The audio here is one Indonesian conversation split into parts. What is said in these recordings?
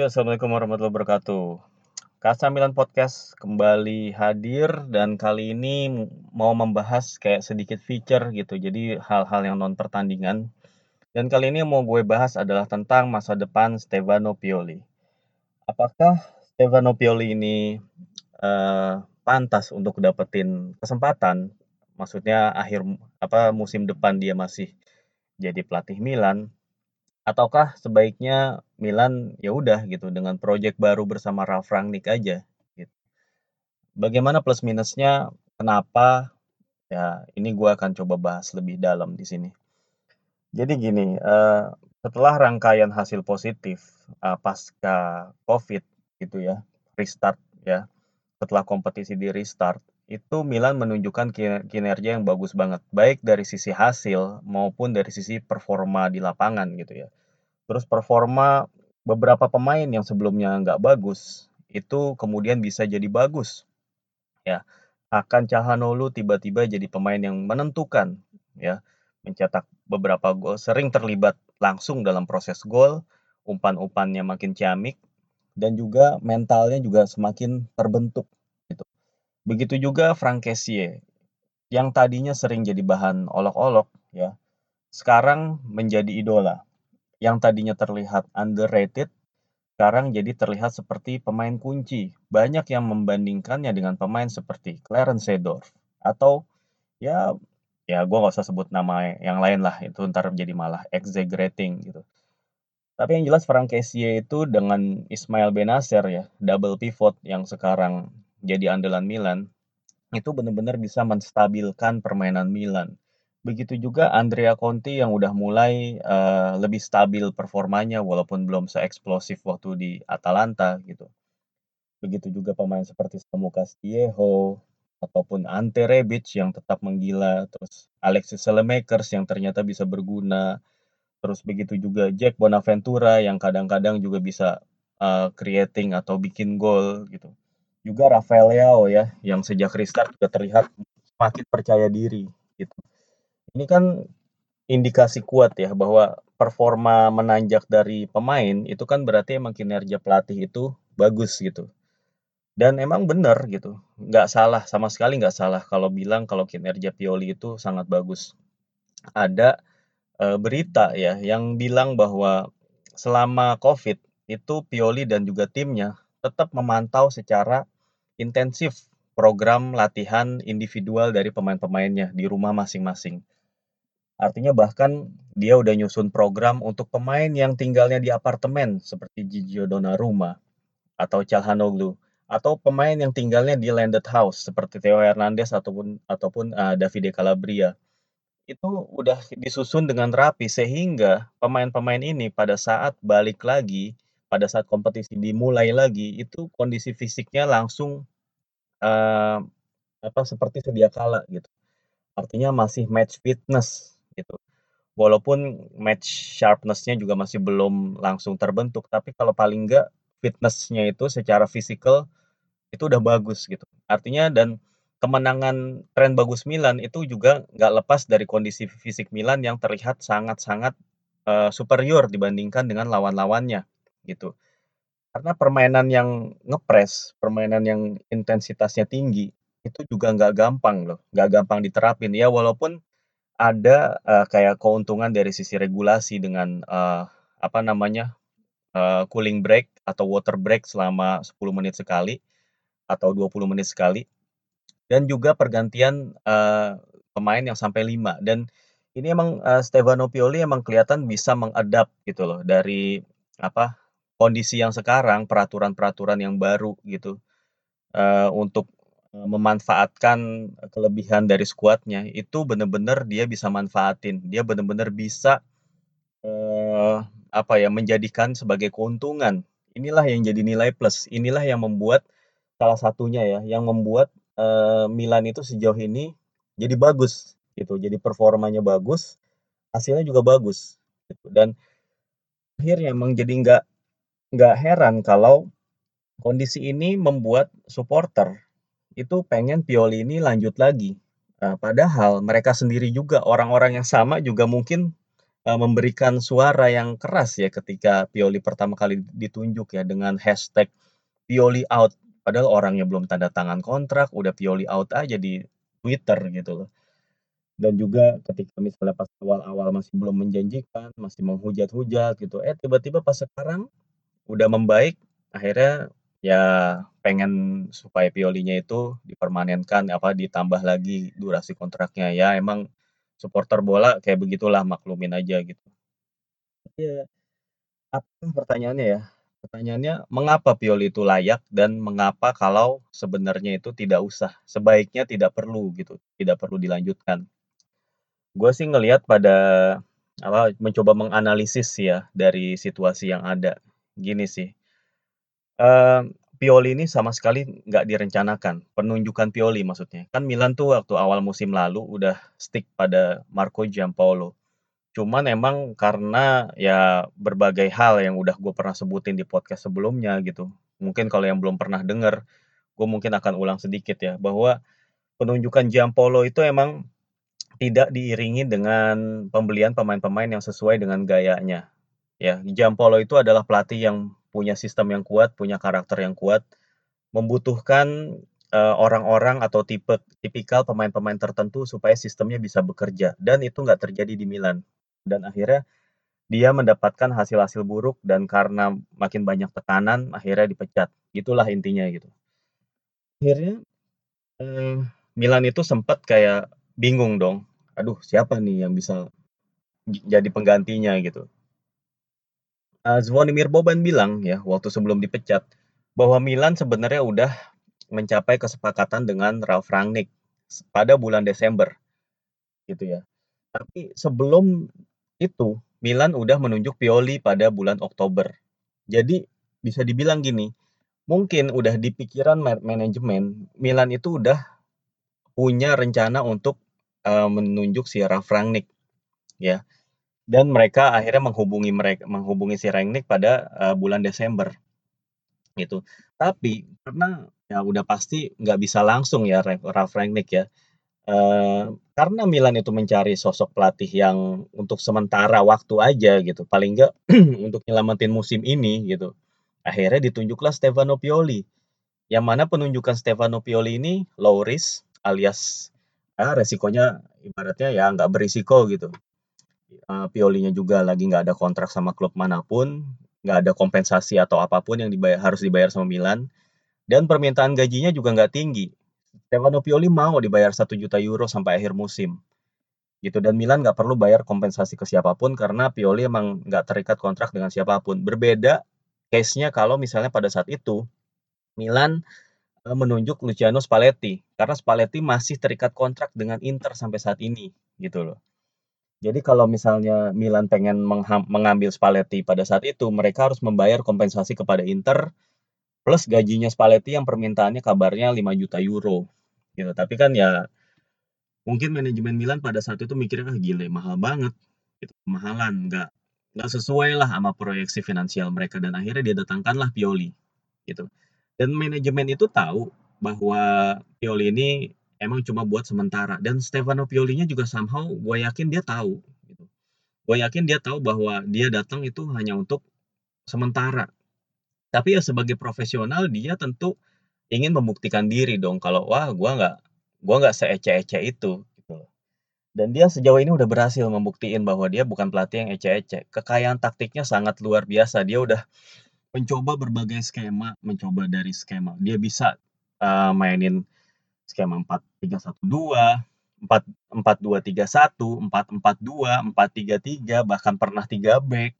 Yo, Assalamualaikum warahmatullahi wabarakatuh. Kaca Milan Podcast kembali hadir dan kali ini mau membahas kayak sedikit feature gitu. Jadi hal-hal yang non pertandingan. Dan kali ini yang mau gue bahas adalah tentang masa depan Stefano Pioli. Apakah Stefano Pioli ini uh, pantas untuk dapetin kesempatan? Maksudnya akhir apa musim depan dia masih jadi pelatih Milan ataukah sebaiknya Milan ya udah gitu dengan proyek baru bersama Ralf Rangnick aja gitu. Bagaimana plus minusnya? Kenapa? Ya, ini gue akan coba bahas lebih dalam di sini. Jadi gini, uh, setelah rangkaian hasil positif uh, pasca COVID gitu ya, restart ya, setelah kompetisi di restart, itu Milan menunjukkan kinerja yang bagus banget, baik dari sisi hasil maupun dari sisi performa di lapangan gitu ya. Terus performa beberapa pemain yang sebelumnya nggak bagus, itu kemudian bisa jadi bagus. Ya, akan Cahanolu tiba-tiba jadi pemain yang menentukan, ya, mencetak beberapa gol, sering terlibat langsung dalam proses gol, umpan-umpannya makin ciamik, dan juga mentalnya juga semakin terbentuk gitu. Begitu juga Frank Kessie, yang tadinya sering jadi bahan olok-olok ya, sekarang menjadi idola yang tadinya terlihat underrated, sekarang jadi terlihat seperti pemain kunci. Banyak yang membandingkannya dengan pemain seperti Clarence Seedorf atau ya ya gue gak usah sebut nama yang lain lah itu ntar jadi malah exaggerating gitu. Tapi yang jelas Frank Kessie itu dengan Ismail Benacer ya, double pivot yang sekarang jadi andalan Milan, itu benar-benar bisa menstabilkan permainan Milan. Begitu juga Andrea Conti yang udah mulai uh, lebih stabil performanya walaupun belum seeksplosif waktu di Atalanta gitu. Begitu juga pemain seperti Samu Castillejo ataupun Ante Rebic yang tetap menggila, terus Alexis Selemakers yang ternyata bisa berguna, terus begitu juga Jack Bonaventura yang kadang-kadang juga bisa uh, creating atau bikin gol gitu. Juga Rafael Leao ya yang sejak restart juga terlihat semakin percaya diri gitu. Ini kan indikasi kuat ya bahwa performa menanjak dari pemain itu kan berarti emang kinerja pelatih itu bagus gitu. Dan emang benar gitu, nggak salah sama sekali nggak salah kalau bilang kalau kinerja Pioli itu sangat bagus. Ada e, berita ya yang bilang bahwa selama COVID itu Pioli dan juga timnya tetap memantau secara intensif program latihan individual dari pemain-pemainnya di rumah masing-masing. Artinya bahkan dia udah nyusun program untuk pemain yang tinggalnya di apartemen seperti Gigio Donnarumma atau Calhanoglu atau pemain yang tinggalnya di landed house seperti Theo Hernandez ataupun ataupun uh, Davide Calabria. Itu udah disusun dengan rapi sehingga pemain-pemain ini pada saat balik lagi, pada saat kompetisi dimulai lagi itu kondisi fisiknya langsung uh, apa seperti sedia kala gitu. Artinya masih match fitness gitu. Walaupun match sharpness-nya juga masih belum langsung terbentuk, tapi kalau paling enggak fitness-nya itu secara fisikal itu udah bagus gitu. Artinya dan kemenangan tren bagus Milan itu juga nggak lepas dari kondisi fisik Milan yang terlihat sangat-sangat uh, superior dibandingkan dengan lawan-lawannya gitu. Karena permainan yang ngepres, permainan yang intensitasnya tinggi itu juga nggak gampang loh, nggak gampang diterapin ya walaupun ada, uh, kayak keuntungan dari sisi regulasi dengan, uh, apa namanya, uh, cooling break atau water break selama 10 menit sekali, atau 20 menit sekali, dan juga pergantian, uh, pemain yang sampai 5 dan ini emang, uh, Stefano Pioli emang kelihatan bisa mengadap gitu loh dari, apa, kondisi yang sekarang, peraturan-peraturan yang baru gitu, uh, untuk memanfaatkan kelebihan dari skuadnya, itu bener-bener dia bisa manfaatin. Dia bener-bener bisa, uh, apa ya, menjadikan sebagai keuntungan. Inilah yang jadi nilai plus, inilah yang membuat salah satunya ya, yang membuat, uh, Milan itu sejauh ini jadi bagus gitu, jadi performanya bagus, hasilnya juga bagus gitu. Dan akhirnya emang jadi nggak nggak heran kalau kondisi ini membuat supporter itu pengen Pioli ini lanjut lagi. Uh, padahal mereka sendiri juga orang-orang yang sama juga mungkin uh, memberikan suara yang keras ya ketika Pioli pertama kali ditunjuk ya dengan hashtag Pioli out. Padahal orangnya belum tanda tangan kontrak, udah Pioli out aja di Twitter gitu loh. Dan juga ketika misalnya pas awal-awal masih belum menjanjikan, masih menghujat-hujat gitu, eh tiba-tiba pas sekarang udah membaik, akhirnya ya pengen supaya Piolinya itu dipermanenkan apa ditambah lagi durasi kontraknya. Ya emang supporter bola kayak begitulah maklumin aja gitu. Iya. Apa pertanyaannya ya? Pertanyaannya mengapa Pioli itu layak dan mengapa kalau sebenarnya itu tidak usah, sebaiknya tidak perlu gitu, tidak perlu dilanjutkan. Gue sih ngelihat pada apa mencoba menganalisis ya dari situasi yang ada. Gini sih. Pioli ini sama sekali nggak direncanakan, penunjukan Pioli maksudnya. Kan Milan tuh waktu awal musim lalu udah stick pada Marco Giampaolo. Cuman emang karena ya berbagai hal yang udah gue pernah sebutin di podcast sebelumnya gitu. Mungkin kalau yang belum pernah denger, gue mungkin akan ulang sedikit ya, bahwa penunjukan Giampaolo itu emang tidak diiringi dengan pembelian pemain-pemain yang sesuai dengan gayanya. Ya, Giampaolo itu adalah pelatih yang punya sistem yang kuat, punya karakter yang kuat, membutuhkan uh, orang-orang atau tipe tipikal pemain-pemain tertentu supaya sistemnya bisa bekerja. Dan itu nggak terjadi di Milan. Dan akhirnya dia mendapatkan hasil-hasil buruk dan karena makin banyak tekanan akhirnya dipecat. Itulah intinya gitu. Akhirnya eh, Milan itu sempat kayak bingung dong. Aduh siapa nih yang bisa jadi penggantinya gitu uh, Zvonimir Boban bilang ya waktu sebelum dipecat bahwa Milan sebenarnya udah mencapai kesepakatan dengan Ralf Rangnick pada bulan Desember gitu ya. Tapi sebelum itu Milan udah menunjuk Pioli pada bulan Oktober. Jadi bisa dibilang gini, mungkin udah di pikiran manajemen Milan itu udah punya rencana untuk uh, menunjuk si Ralf Rangnick ya dan mereka akhirnya menghubungi mereka menghubungi si Rangnick pada uh, bulan Desember. Gitu. Tapi karena ya udah pasti nggak bisa langsung ya Ralf Rangnick ya uh, karena Milan itu mencari sosok pelatih yang untuk sementara waktu aja gitu. Paling nggak untuk nyelamatin musim ini gitu. Akhirnya ditunjuklah Stefano Pioli yang mana penunjukan Stefano Pioli ini low risk alias ah, resikonya ibaratnya ya nggak berisiko gitu uh, Piolinya juga lagi nggak ada kontrak sama klub mana pun, nggak ada kompensasi atau apa pun yang dibayar harus dibayar sama Milan, dan permintaan gajinya juga nggak tinggi. Stefano Pioli mau dibayar satu juta euro sampai akhir musim. Gitu dan Milan nggak perlu bayar kompensasi ke siapa pun karena Pioli emang nggak terikat kontrak dengan siapa pun. Berbeda case-nya kalau misalnya pada saat itu Milan uh, menunjuk Luciano Spalletti karena Spalletti masih terikat kontrak dengan Inter sampai saat ini gitu loh. Jadi kalau misalnya Milan pengen mengambil Spalletti pada saat itu, mereka harus membayar kompensasi kepada Inter plus gajinya Spalletti yang permintaannya kabarnya 5 juta euro. Gitu. Tapi kan ya mungkin manajemen Milan pada saat itu mikirnya ah gile mahal banget. Gitu, kemahalan nggak nggak sesuai lah sama proyeksi finansial mereka. Dan akhirnya dia datangkanlah Pioli. Gitu. Dan manajemen itu tahu bahwa Pioli ini emang cuma buat sementara dan Stefano Piolinya juga somehow gue yakin dia tahu gitu. Gue yakin dia tahu bahwa dia datang itu hanya untuk sementara. Tapi ya sebagai profesional dia tentu ingin membuktikan diri dong kalau wah gue nggak gue nggak seece-ece itu gitu Dan dia sejauh ini udah berhasil membuktiin bahwa dia bukan pelatih yang ece-ece. Kekayaan taktiknya sangat luar biasa. Dia udah mencoba berbagai skema, mencoba dari skema. Dia bisa uh, mainin skema 4-3-1-2, 4-4-2-3-1, 4-4-2, 4-3-3, bahkan pernah 3 back.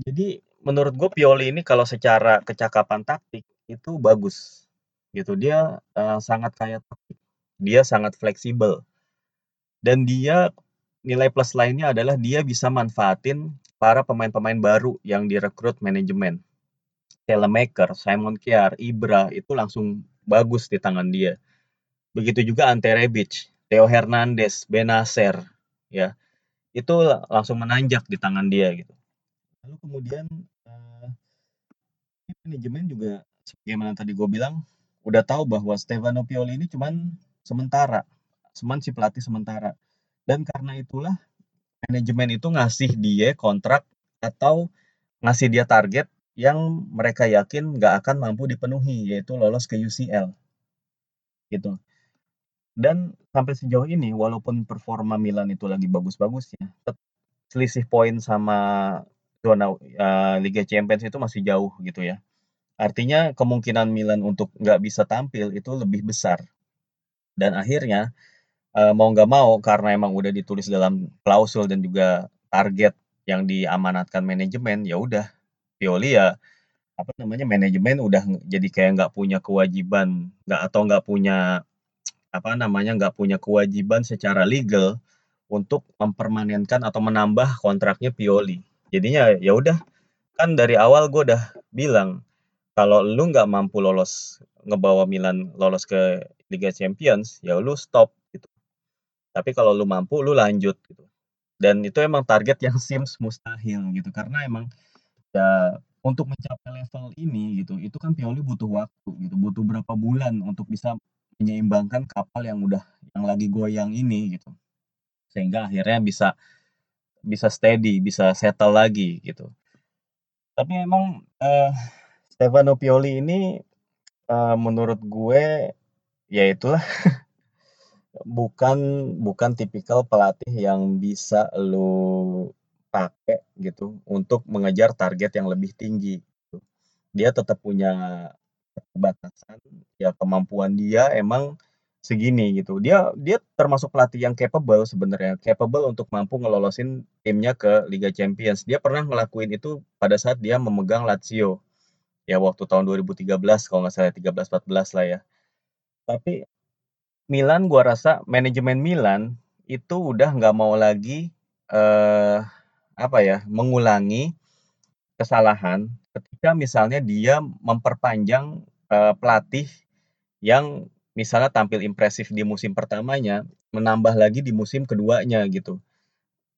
Jadi menurut gue Pioli ini kalau secara kecakapan taktik itu bagus gitu. Dia uh, sangat kaya taktik. Dia sangat fleksibel. Dan dia nilai plus lainnya adalah dia bisa manfaatin para pemain-pemain baru yang direkrut manajemen. Telemaker, Simon Kjaer, Ibra itu langsung bagus di tangan dia. Begitu juga Ante Rebic, Theo Hernandez, Benacer, ya itu langsung menanjak di tangan dia gitu. Lalu kemudian uh, manajemen juga sebagaimana tadi gue bilang udah tahu bahwa Stefano Pioli ini cuman sementara, cuman si pelatih sementara. Dan karena itulah manajemen itu ngasih dia kontrak atau ngasih dia target yang mereka yakin nggak akan mampu dipenuhi, yaitu lolos ke UCL. Gitu. Dan sampai sejauh ini walaupun performa Milan itu lagi bagus-bagusnya, selisih poin sama zona uh, Liga Champions itu masih jauh gitu ya. Artinya kemungkinan Milan untuk nggak bisa tampil itu lebih besar. Dan akhirnya uh, mau nggak mau karena emang udah ditulis dalam klausul dan juga target yang diamanatkan manajemen, ya udah Pioli ya apa namanya manajemen udah jadi kayak nggak punya kewajiban nggak atau nggak punya apa namanya nggak punya kewajiban secara legal untuk mempermanenkan atau menambah kontraknya Pioli. Jadinya ya udah kan dari awal gue udah bilang kalau lu nggak mampu lolos ngebawa Milan lolos ke Liga Champions ya lu stop gitu. Tapi kalau lu mampu lu lanjut gitu. Dan itu emang target yang seems mustahil gitu karena emang ya untuk mencapai level ini gitu itu kan Pioli butuh waktu gitu butuh berapa bulan untuk bisa menyeimbangkan kapal yang udah yang lagi goyang ini gitu. Sehingga akhirnya bisa bisa steady bisa settle lagi gitu. Tapi emang uh, Stefano Pioli ini uh, menurut gue ya itulah bukan bukan tipikal pelatih yang bisa lo pakai gitu untuk mengejar target yang lebih tinggi. Gitu. Dia tetap punya batasan ya kemampuan dia emang segini gitu. Dia dia termasuk pelatih yang capable sebenarnya, capable untuk mampu ngelolosin timnya ke Liga Champions. Dia pernah ngelakuin itu pada saat dia memegang Lazio. Ya waktu tahun 2013 kalau nggak salah 13 14 lah ya. Tapi Milan gua rasa manajemen Milan itu udah nggak mau lagi eh apa ya, mengulangi kesalahan ketika misalnya dia memperpanjang uh, pelatih yang misalnya tampil impresif di musim pertamanya, menambah lagi di musim keduanya gitu.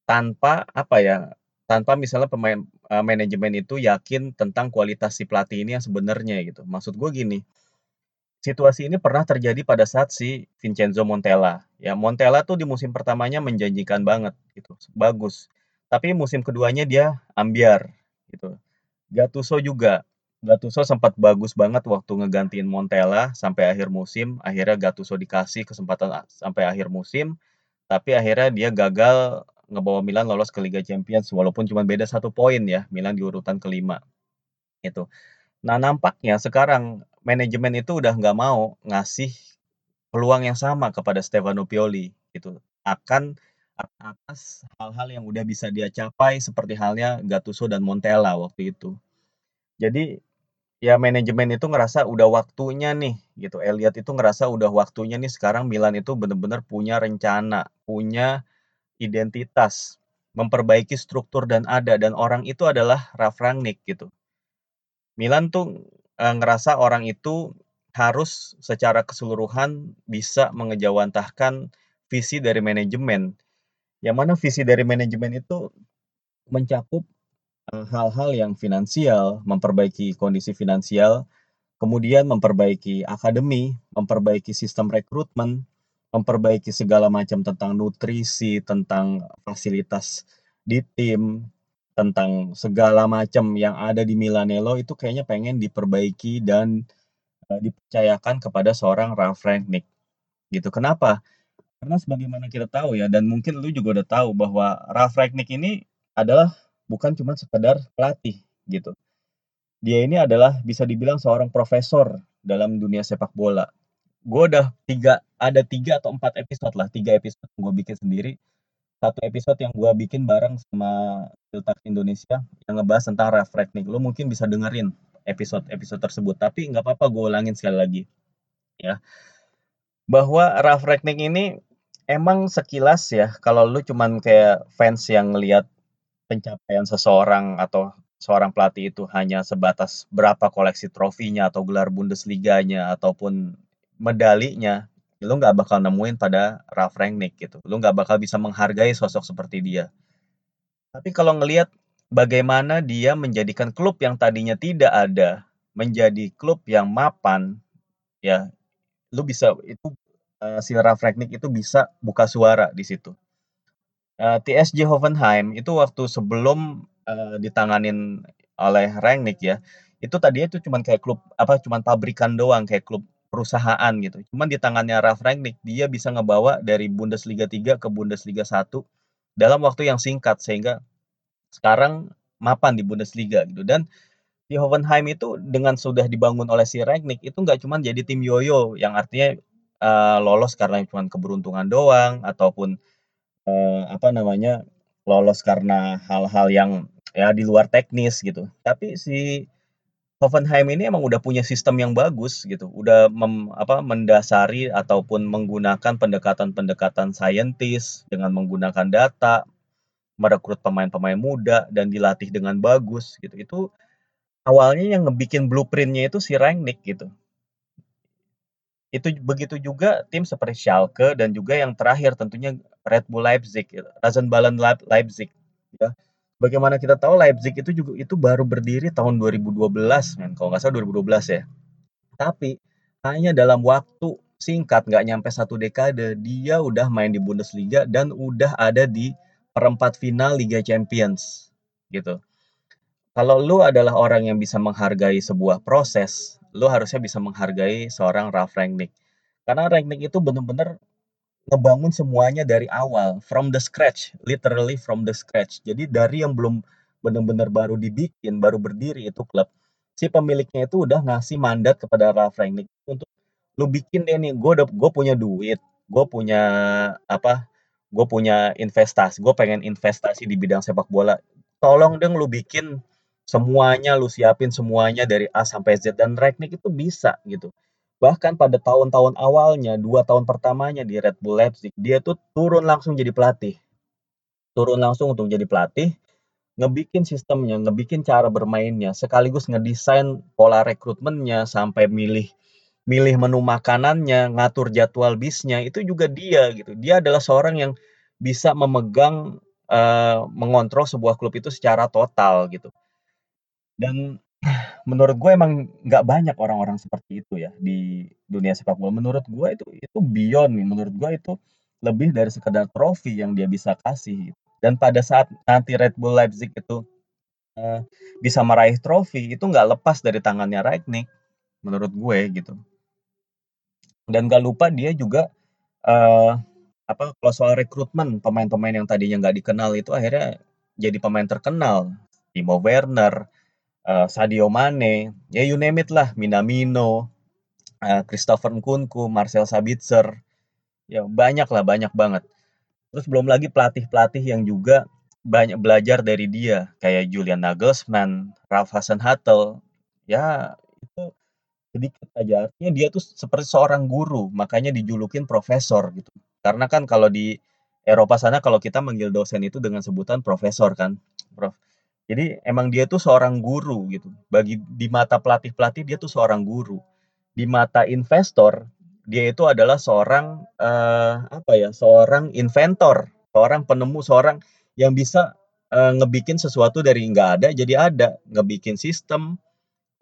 Tanpa apa ya, tanpa misalnya pemain uh, manajemen itu yakin tentang kualitas si pelatih ini yang sebenarnya gitu. Maksud gue gini, situasi ini pernah terjadi pada saat si Vincenzo Montella. Ya, Montella tuh di musim pertamanya menjanjikan banget gitu, bagus. Tapi musim keduanya dia ambiar gitu. Gattuso juga. Gattuso sempat bagus banget waktu ngegantiin Montella sampai akhir musim. Akhirnya Gattuso dikasih kesempatan sampai akhir musim. Tapi akhirnya dia gagal ngebawa Milan lolos ke Liga Champions walaupun cuma beda satu poin ya. Milan di urutan kelima. Itu. Nah nampaknya sekarang manajemen itu udah nggak mau ngasih peluang yang sama kepada Stefano Pioli gitu. Akan atas hal-hal yang udah bisa dia capai seperti halnya Gattuso dan Montella waktu itu. Jadi ya manajemen itu ngerasa udah waktunya nih gitu. Elliot itu ngerasa udah waktunya nih sekarang Milan itu bener-bener punya rencana, punya identitas, memperbaiki struktur dan ada dan orang itu adalah Ralf Rangnick gitu. Milan tuh e, ngerasa orang itu harus secara keseluruhan bisa mengejawantahkan visi dari manajemen yang mana visi dari manajemen itu mencakup eh, hal-hal yang finansial, memperbaiki kondisi finansial, kemudian memperbaiki akademi, memperbaiki sistem rekrutmen, memperbaiki segala macam tentang nutrisi, tentang fasilitas di tim, tentang segala macam yang ada di Milanello itu kayaknya pengen diperbaiki dan uh, dipercayakan kepada seorang Ralf Rangnick. Gitu. Kenapa? Karena sebagaimana kita tahu ya, dan mungkin lu juga udah tahu bahwa Ralf Rangnick ini adalah bukan cuma sekedar pelatih gitu. Dia ini adalah bisa dibilang seorang profesor dalam dunia sepak bola. Gue udah tiga, ada tiga atau empat episode lah, tiga episode gue bikin sendiri. Satu episode yang gue bikin bareng sama Filtak Indonesia yang ngebahas tentang Ralf Rangnick. Lu mungkin bisa dengerin episode-episode tersebut, tapi nggak apa-apa gue ulangin sekali lagi. Ya, bahwa Ralf Rangnick ini emang sekilas ya kalau lu cuman kayak fans yang ngelihat pencapaian seseorang atau seorang pelatih itu hanya sebatas berapa koleksi trofinya atau gelar Bundesliganya ataupun medalinya, lu nggak bakal nemuin pada Ralf Rangnick gitu. Lu nggak bakal bisa menghargai sosok seperti dia. Tapi kalau ngelihat bagaimana dia menjadikan klub yang tadinya tidak ada menjadi klub yang mapan, ya lu bisa itu uh, si Ralf Rangnick itu bisa buka suara di situ. Eee, TSG Hoffenheim itu waktu sebelum, eee, ditanganin oleh Rangnick ya, itu tadinya itu cuman kayak klub apa, cuman pabrikan doang, kayak klub perusahaan gitu. Cuman di tangannya Ralf Rangnick, dia bisa ngebawa dari Bundesliga 3 ke Bundesliga 1 dalam waktu yang singkat, sehingga sekarang mapan di Bundesliga gitu. Dan di Hoffenheim itu dengan sudah dibangun oleh si Rangnick, itu nggak cuman jadi tim yoyo yang artinya, eee, lolos karena cuman keberuntungan doang ataupun eee, apa namanya, lolos karena hal-hal yang ya di luar teknis gitu. Tapi si Hoffenheim ini emang udah punya sistem yang bagus gitu, udah mem apa, mendasari ataupun menggunakan pendekatan-pendekatan saintis dengan menggunakan data, merekrut pemain-pemain muda dan dilatih dengan bagus gitu. Itu awalnya yang ngebikin blueprint-nya itu si Rangnick gitu. Itu begitu juga tim seperti Schalke dan juga yang terakhir tentunya Red Bull Leipzig, Rasenballon Leip Leipzig, ya. Bagaimana kita tahu Leipzig itu juga itu baru berdiri tahun 2012 men, kalau nggak salah 2012 ya. Tapi hanya dalam waktu singkat, nggak nyampe satu dekade, dia udah main di Bundesliga dan udah ada di perempat final Liga Champions, gitu. Kalau lu adalah orang yang bisa menghargai sebuah proses, lu harusnya bisa menghargai seorang Ralf Rangnick. Karena Rangnick itu bener-bener ngebangun semuanya dari awal, from the scratch, literally from the scratch. Jadi dari yang belum bener-bener baru dibikin, baru berdiri itu klub, si pemiliknya itu udah ngasih mandat kepada Ralf Rangnick untuk lu bikin deh nih, gue gue punya duit, gue punya apa, gue punya investasi, gue pengen investasi di bidang sepak bola. Tolong dong lu bikin semuanya lu siapin semuanya dari A sampai Z dan Rangnick itu bisa gitu. Bahkan pada tahun-tahun awalnya, dua tahun pertamanya di Red Bull Leipzig, dia tuh turun langsung jadi pelatih. Turun langsung untuk jadi pelatih, ngebikin sistemnya, ngebikin cara bermainnya, sekaligus ngedesain pola rekrutmennya sampai milih milih menu makanannya, ngatur jadwal bisnya, itu juga dia gitu. Dia adalah seorang yang bisa memegang, uh, mengontrol sebuah klub itu secara total gitu. Dan menurut gue emang nggak banyak orang-orang seperti itu ya di dunia sepak bola. Menurut gue itu itu beyond nih, menurut gue itu lebih dari sekedar trofi yang dia bisa kasih. Dan pada saat nanti Red Bull Leipzig itu uh, bisa meraih trofi, itu nggak lepas dari tangannya Rangnick, menurut gue gitu. Dan gak lupa dia juga uh, apa kalau soal rekrutmen pemain-pemain yang tadinya nggak dikenal itu akhirnya jadi pemain terkenal. Timo Werner, uh, Sadio Mane, ya you name it lah, Minamino, uh, Christopher Nkunku, Marcel Sabitzer, ya banyak lah, banyak banget. Terus belum lagi pelatih-pelatih yang juga banyak belajar dari dia, kayak Julian Nagelsmann, Ralf Hasenhuttl, ya itu sedikit aja. Artinya dia tuh seperti seorang guru, makanya dijulukin profesor gitu. Karena kan kalau di Eropa sana kalau kita manggil dosen itu dengan sebutan profesor kan, Prof. Jadi emang dia tuh seorang guru gitu. Bagi di mata pelatih-pelatih dia tuh seorang guru. Di mata investor dia itu adalah seorang uh, apa ya? Seorang inventor, seorang penemu, seorang yang bisa uh, ngebikin sesuatu dari nggak ada jadi ada, ngebikin sistem,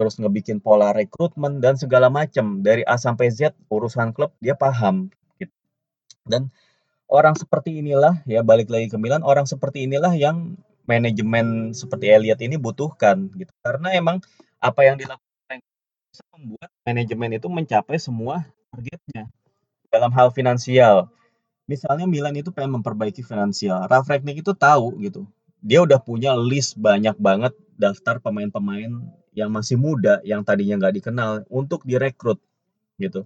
terus ngebikin pola rekrutmen dan segala macam dari A sampai Z urusan klub dia paham gitu. Dan orang seperti inilah ya balik lagi ke Milan, orang seperti inilah yang manajemen seperti Elliot ini butuhkan gitu. Karena emang apa yang dilakukan bisa membuat manajemen itu mencapai semua targetnya dalam hal finansial. Misalnya Milan itu pengen memperbaiki finansial. Ralf Rangnick itu tahu gitu. Dia udah punya list banyak banget daftar pemain-pemain yang masih muda yang tadinya nggak dikenal untuk direkrut gitu.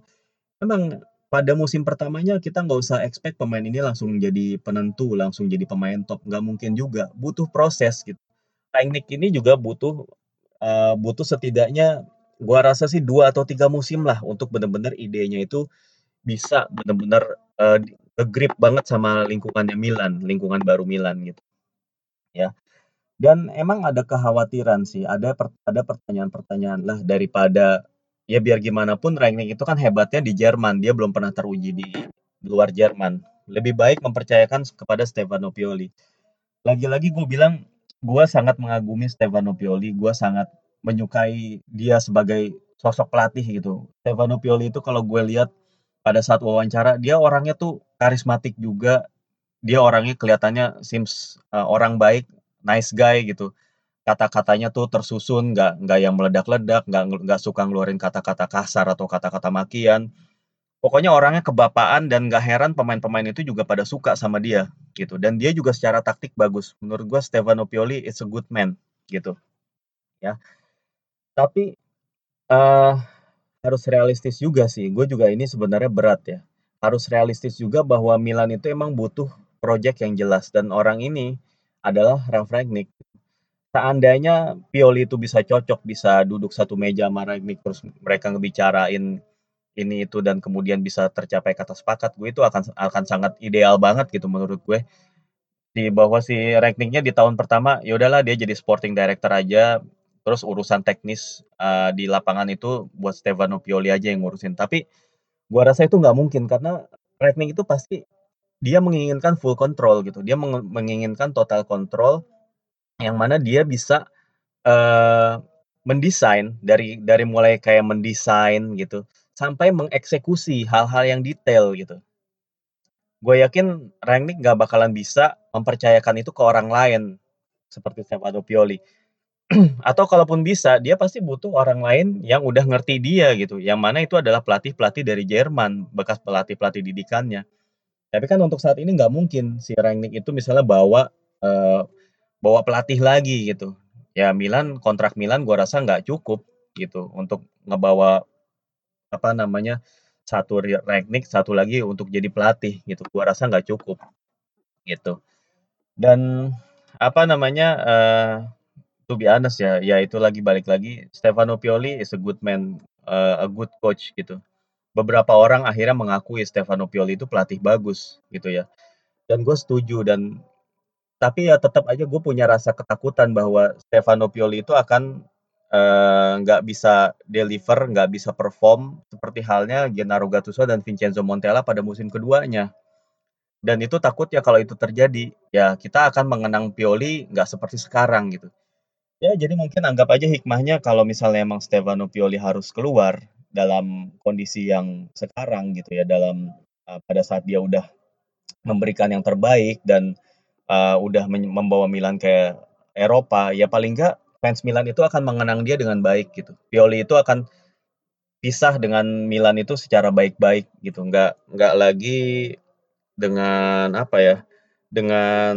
Emang pada musim pertamanya kita nggak usah expect pemain ini langsung jadi penentu, langsung jadi pemain top, nggak mungkin juga, butuh proses gitu. Teknik ini juga butuh uh, butuh setidaknya gua rasa sih dua atau tiga musim lah untuk benar-benar idenya itu bisa benar-benar uh, grip banget sama lingkungannya Milan, lingkungan baru Milan gitu. Ya. Dan emang ada kekhawatiran sih, ada ada pertanyaan-pertanyaan lah daripada ya biar gimana pun ranking itu kan hebatnya di Jerman, dia belum pernah teruji di luar Jerman. Lebih baik mempercayakan kepada Stefano Pioli. Lagi-lagi gue bilang, gue sangat mengagumi Stefano Pioli, gue sangat menyukai dia sebagai sosok pelatih gitu. Stefano Pioli itu kalau gue lihat pada saat wawancara, dia orangnya tuh karismatik juga, dia orangnya kelihatannya seems, eee, orang baik, nice guy gitu. Kata-katanya tuh tersusun, nggak nggak yang meledak-ledak, nggak nggak suka ngeluarin kata-kata kasar atau kata-kata makian. Pokoknya orangnya kebapaan dan nggak heran pemain-pemain itu juga pada suka sama dia, gitu. Dan dia juga secara taktik bagus. Menurut gua Stefano Pioli is a good man, gitu. Ya. Tapi, eee, harus realistis juga sih, gue juga ini sebenarnya berat ya. Harus realistis juga bahwa Milan itu emang butuh project yang jelas dan orang ini adalah Ralf Rangnick. Seandainya Pioli itu bisa cocok, bisa duduk satu meja sama Rangnick, terus mereka ngebicarain ini itu dan kemudian bisa tercapai kata sepakat, gue itu akan akan sangat ideal banget gitu menurut gue. Di bahwa si Rangnicknya di tahun pertama, ya udahlah dia jadi sporting director aja, terus urusan teknis uh, di lapangan itu buat Stefano Pioli aja yang ngurusin. Tapi gua rasa itu nggak mungkin karena Rangnick itu pasti dia menginginkan full control gitu. Dia menginginkan total control yang mana dia bisa uh, mendesain dari dari mulai kayak mendesain gitu sampai mengeksekusi hal-hal yang detail gitu. Gue yakin Rangnick nggak bakalan bisa mempercayakan itu ke orang lain seperti Stefano Pioli atau kalaupun bisa, dia pasti butuh orang lain yang udah ngerti dia gitu, yang mana itu adalah pelatih-pelatih dari Jerman, bekas pelatih-pelatih didikannya. Tapi kan untuk saat ini nggak mungkin si Rangnick itu misalnya bawa uh, bawa pelatih lagi gitu. Ya Milan kontrak Milan gua rasa nggak cukup gitu untuk ngebawa apa namanya satu Rangnick, satu lagi untuk jadi pelatih gitu. Gua rasa nggak cukup gitu. Dan apa namanya uh, to be honest ya, ya itu lagi balik lagi, Stefano Pioli is a good man, uh, a good coach gitu. Beberapa orang akhirnya mengakui Stefano Pioli itu pelatih bagus gitu ya. Dan gue setuju dan tapi ya tetap aja gue punya rasa ketakutan bahwa Stefano Pioli itu akan eh, nggak bisa deliver, nggak bisa perform seperti halnya Gennaro Gattuso dan Vincenzo Montella pada musim keduanya. Dan itu takut ya kalau itu terjadi, ya kita akan mengenang Pioli nggak seperti sekarang gitu. Ya, jadi mungkin anggap aja hikmahnya kalau misalnya emang Stefano Pioli harus keluar dalam kondisi yang sekarang gitu ya, dalam uh, pada saat dia udah memberikan yang terbaik dan uh, udah membawa Milan ke Eropa, ya paling enggak fans Milan itu akan mengenang dia dengan baik gitu. Pioli itu akan pisah dengan Milan itu secara baik-baik gitu, nggak nggak lagi dengan apa ya, dengan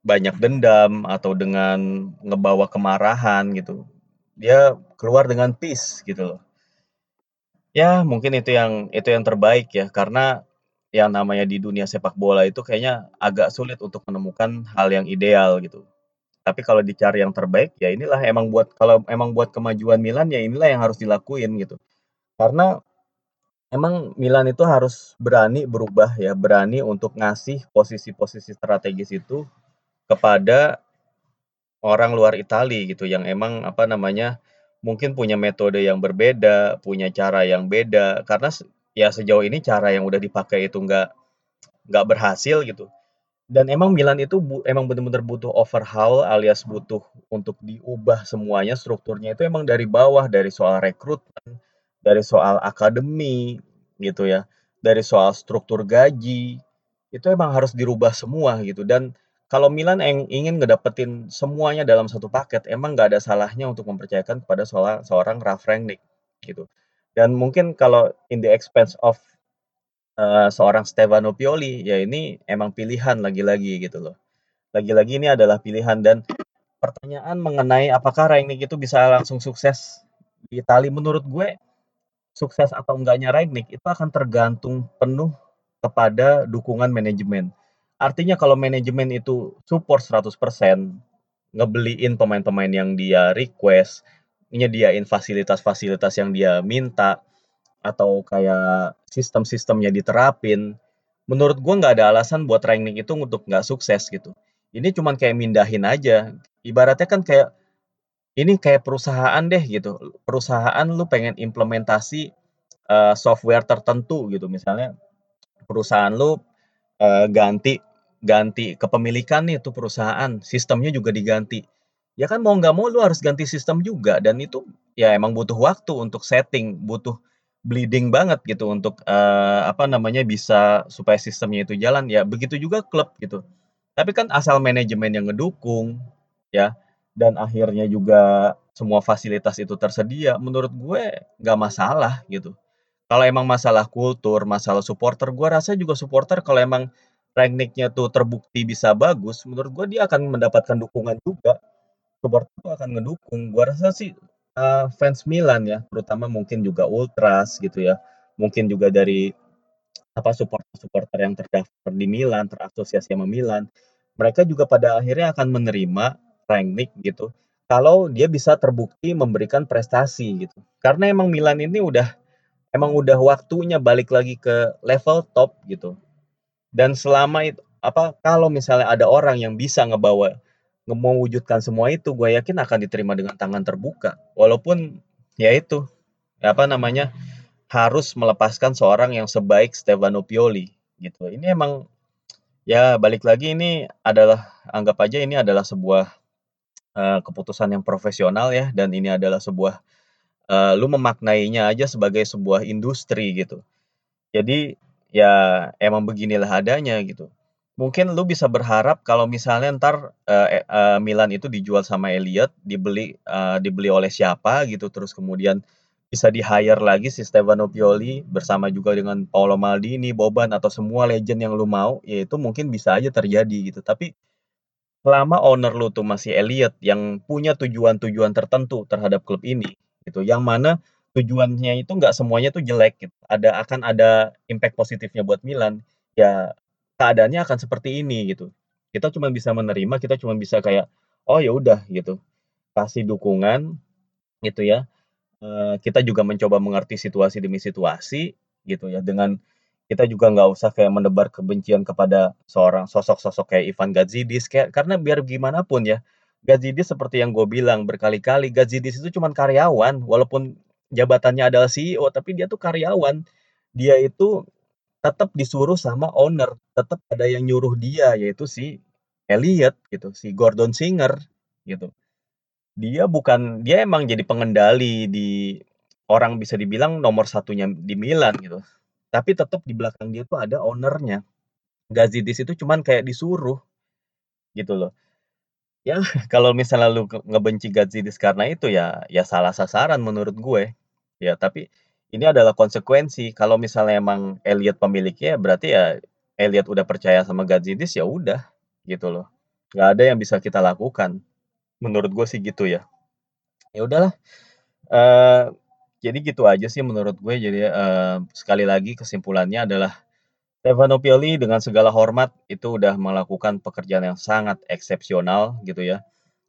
banyak dendam atau dengan ngebawa kemarahan gitu. Dia keluar dengan peace gitu loh. Ya, mungkin itu yang itu yang terbaik ya karena yang namanya di dunia sepak bola itu kayaknya agak sulit untuk menemukan hal yang ideal gitu. Tapi kalau dicari yang terbaik ya inilah emang buat kalau emang buat kemajuan Milan ya inilah yang harus dilakuin gitu. Karena emang Milan itu harus berani berubah ya, berani untuk ngasih posisi-posisi strategis itu kepada orang luar Itali gitu yang emang apa namanya mungkin punya metode yang berbeda, punya cara yang beda karena ya sejauh ini cara yang udah dipakai itu nggak nggak berhasil gitu. Dan emang Milan itu bu, emang benar-benar butuh overhaul alias butuh untuk diubah semuanya strukturnya itu emang dari bawah dari soal rekrutmen, dari soal akademi gitu ya, dari soal struktur gaji itu emang harus dirubah semua gitu dan kalau Milan yang ingin ngedapetin semuanya dalam satu paket, emang nggak ada salahnya untuk mempercayakan kepada seorang, seorang Ralf Rangnick gitu. Dan mungkin kalau in the expense of uh, seorang Stefano Pioli, ya ini emang pilihan lagi-lagi gitu loh. Lagi-lagi ini adalah pilihan dan pertanyaan mengenai apakah Rangnick itu bisa langsung sukses di Italia menurut gue sukses atau enggaknya Rangnick itu akan tergantung penuh kepada dukungan manajemen Artinya kalau manajemen itu support 100%, ngebeliin pemain-pemain yang dia request, nyediain fasilitas-fasilitas yang dia minta, atau kayak sistem-sistemnya diterapin, menurut gue nggak ada alasan buat Rangnick itu untuk nggak sukses gitu. Ini cuman kayak mindahin aja. Ibaratnya kan kayak ini kayak perusahaan deh gitu. Perusahaan lu pengen implementasi uh, software tertentu gitu. Misalnya perusahaan lu uh, ganti ganti kepemilikan nih tuh perusahaan, sistemnya juga diganti. Ya kan mau nggak mau lu harus ganti sistem juga dan itu ya emang butuh waktu untuk setting, butuh bleeding banget gitu untuk, eee, apa namanya, bisa supaya sistemnya itu jalan, ya begitu juga klub gitu. Tapi kan asal manajemen yang ngedukung, ya, dan akhirnya juga semua fasilitas itu tersedia, menurut gue nggak masalah gitu. Kalau emang masalah kultur, masalah supporter, gue rasa juga supporter kalau emang Rangnick-nya tuh terbukti bisa bagus, menurut gue dia akan mendapatkan dukungan juga. Supporter tuh akan ngedukung. Gue rasa sih uh, fans Milan ya, terutama mungkin juga ultras gitu ya. Mungkin juga dari apa supporter-supporter yang terdaftar di Milan, terasosiasi sama Milan. Mereka juga pada akhirnya akan menerima Rangnick gitu. Kalau dia bisa terbukti memberikan prestasi gitu. Karena emang Milan ini udah emang udah waktunya balik lagi ke level top gitu. Dan selama itu apa kalau misalnya ada orang yang bisa ngebawa mewujudkan semua itu, gue yakin akan diterima dengan tangan terbuka. Walaupun ya itu apa namanya harus melepaskan seorang yang sebaik Stefano Pioli gitu. Ini emang ya balik lagi ini adalah anggap aja ini adalah sebuah uh, keputusan yang profesional ya dan ini adalah sebuah uh, lu memaknainya aja sebagai sebuah industri gitu. Jadi ya emang beginilah adanya gitu. Mungkin lu bisa berharap kalau misalnya ntar uh, uh, Milan itu dijual sama Elliot, dibeli uh, dibeli oleh siapa gitu, terus kemudian bisa di-hire lagi si Stefano Pioli bersama juga dengan Paolo Maldini, Boban atau semua legend yang lu mau, ya itu mungkin bisa aja terjadi gitu. Tapi selama owner lu tuh masih Elliot yang punya tujuan-tujuan tertentu terhadap klub ini gitu, yang mana tujuannya itu nggak semuanya tuh jelek gitu. Ada akan ada impact positifnya buat Milan. Ya keadaannya akan seperti ini gitu. Kita cuma bisa menerima, kita cuma bisa kayak oh ya udah gitu. Kasih dukungan gitu ya. Uh, kita juga mencoba mengerti situasi demi situasi gitu ya dengan kita juga nggak usah kayak menebar kebencian kepada seorang sosok-sosok kayak Ivan Gazidis kayak karena biar gimana pun ya Gazidis seperti yang gue bilang berkali-kali Gazidis itu cuma karyawan walaupun jabatannya adalah CEO tapi dia tuh karyawan dia itu tetap disuruh sama owner tetap ada yang nyuruh dia yaitu si Elliot gitu si Gordon Singer gitu. Dia bukan dia emang jadi pengendali di orang bisa dibilang nomor satunya di Milan gitu. Tapi tetap di belakang dia tuh ada ownernya. Gazidis itu cuman kayak disuruh gitu loh. Ya kalau misalnya lu ngebenci Gazidis karena itu ya ya salah sasaran menurut gue. Ya tapi ini adalah konsekuensi. Kalau misalnya emang Elliot pemiliknya berarti ya Elliot udah percaya sama Gazidis ya udah gitu loh. Nggak ada yang bisa kita lakukan. Menurut gue sih gitu ya. Ya udahlah. Uh, jadi gitu aja sih menurut gue. Jadi, uh, sekali lagi kesimpulannya adalah Stefano Pioli dengan segala hormat itu udah melakukan pekerjaan yang sangat eksepsional gitu ya.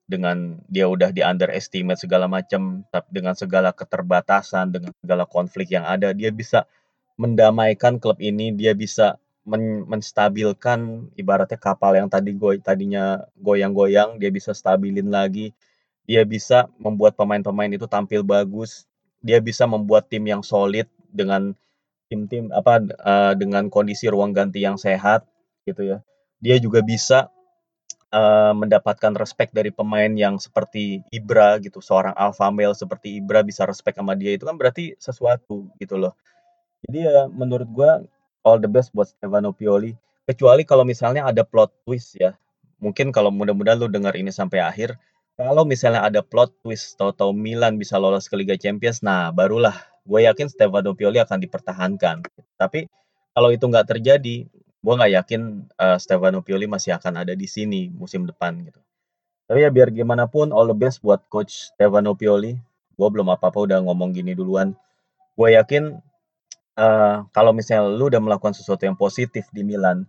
Dengan dia udah di underestimate segala macam, dengan segala keterbatasan, dengan segala konflik yang ada, dia bisa mendamaikan klub ini, dia bisa men menstabilkan ibaratnya kapal yang tadi goy tadinya goyang-goyang, dia bisa stabilin lagi, dia bisa membuat pemain-pemain itu tampil bagus, dia bisa membuat tim yang solid dengan tim-tim apa uh, dengan kondisi ruang ganti yang sehat gitu ya. Dia juga bisa uh, mendapatkan respect dari pemain yang seperti Ibra gitu, seorang alpha male seperti Ibra bisa respect sama dia itu kan berarti sesuatu gitu loh. Jadi ya menurut gua all the best buat Stefano Pioli. Kecuali kalau misalnya ada plot twist ya. Mungkin kalau mudah-mudahan lu dengar ini sampai akhir, kalau misalnya ada plot twist, tahu-tahu Milan bisa lolos ke Liga Champions, nah barulah gue yakin Stefano Pioli akan dipertahankan. Tapi kalau itu nggak terjadi, gue nggak yakin uh, Stefano Pioli masih akan ada di sini musim depan gitu. Tapi ya biar gimana pun, all the best buat coach Stefano Pioli. Gue belum apa-apa udah ngomong gini duluan. Gue yakin uh, kalau misalnya lu udah melakukan sesuatu yang positif di Milan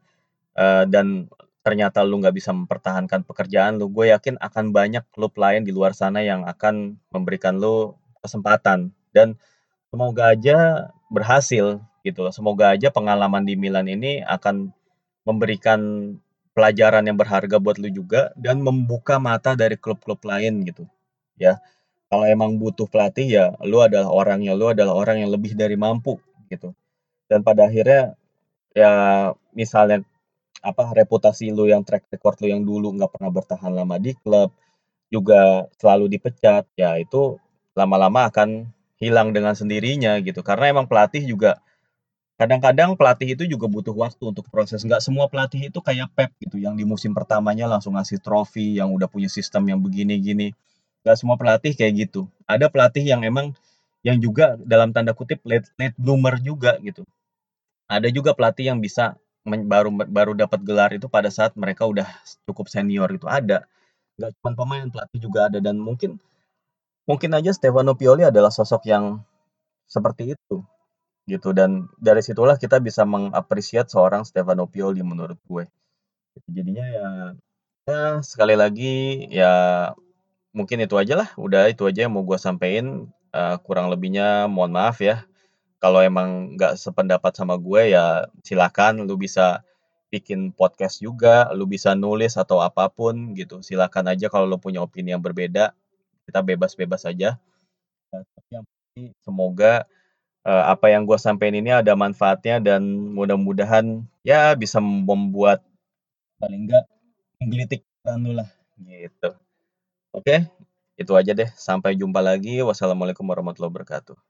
uh, dan ternyata lu nggak bisa mempertahankan pekerjaan lu, gue yakin akan banyak klub lain di luar sana yang akan memberikan lu kesempatan dan semoga aja berhasil gitu loh. Semoga aja pengalaman di Milan ini akan memberikan pelajaran yang berharga buat lu juga dan membuka mata dari klub-klub lain gitu. Ya. Kalau emang butuh pelatih ya lu adalah orangnya, lu adalah orang yang lebih dari mampu gitu. Dan pada akhirnya ya misalnya apa reputasi lu yang track record lu yang dulu nggak pernah bertahan lama di klub juga selalu dipecat ya itu lama-lama akan hilang dengan sendirinya gitu. Karena emang pelatih juga kadang-kadang pelatih itu juga butuh waktu untuk proses. Nggak semua pelatih itu kayak Pep gitu, yang di musim pertamanya langsung ngasih trofi, yang udah punya sistem yang begini-gini. Nggak semua pelatih kayak gitu. Ada pelatih yang emang yang juga dalam tanda kutip late, late bloomer juga gitu. Ada juga pelatih yang bisa baru baru dapat gelar itu pada saat mereka udah cukup senior itu ada. Nggak cuma pemain, pelatih juga ada dan mungkin mungkin aja Stefano Pioli adalah sosok yang seperti itu gitu dan dari situlah kita bisa mengapresiat seorang Stefano Pioli menurut gue. Jadinya ya ya sekali lagi ya mungkin itu aja lah, udah itu aja yang mau gue sampein, uh, kurang lebihnya mohon maaf ya. Kalau emang nggak sependapat sama gue ya silakan lu bisa bikin podcast juga, lu bisa nulis atau apa pun gitu, silakan aja kalau lu punya opini yang berbeda, kita bebas-bebas aja. Tapi yang pasti semoga uh, apa yang gue sampaikan ini ada manfaatnya dan mudah-mudahan ya bisa membuat paling enggak menggelitik lu lah gitu. Oke, itu aja deh. Sampai jumpa lagi. Wassalamualaikum warahmatullahi wabarakatuh.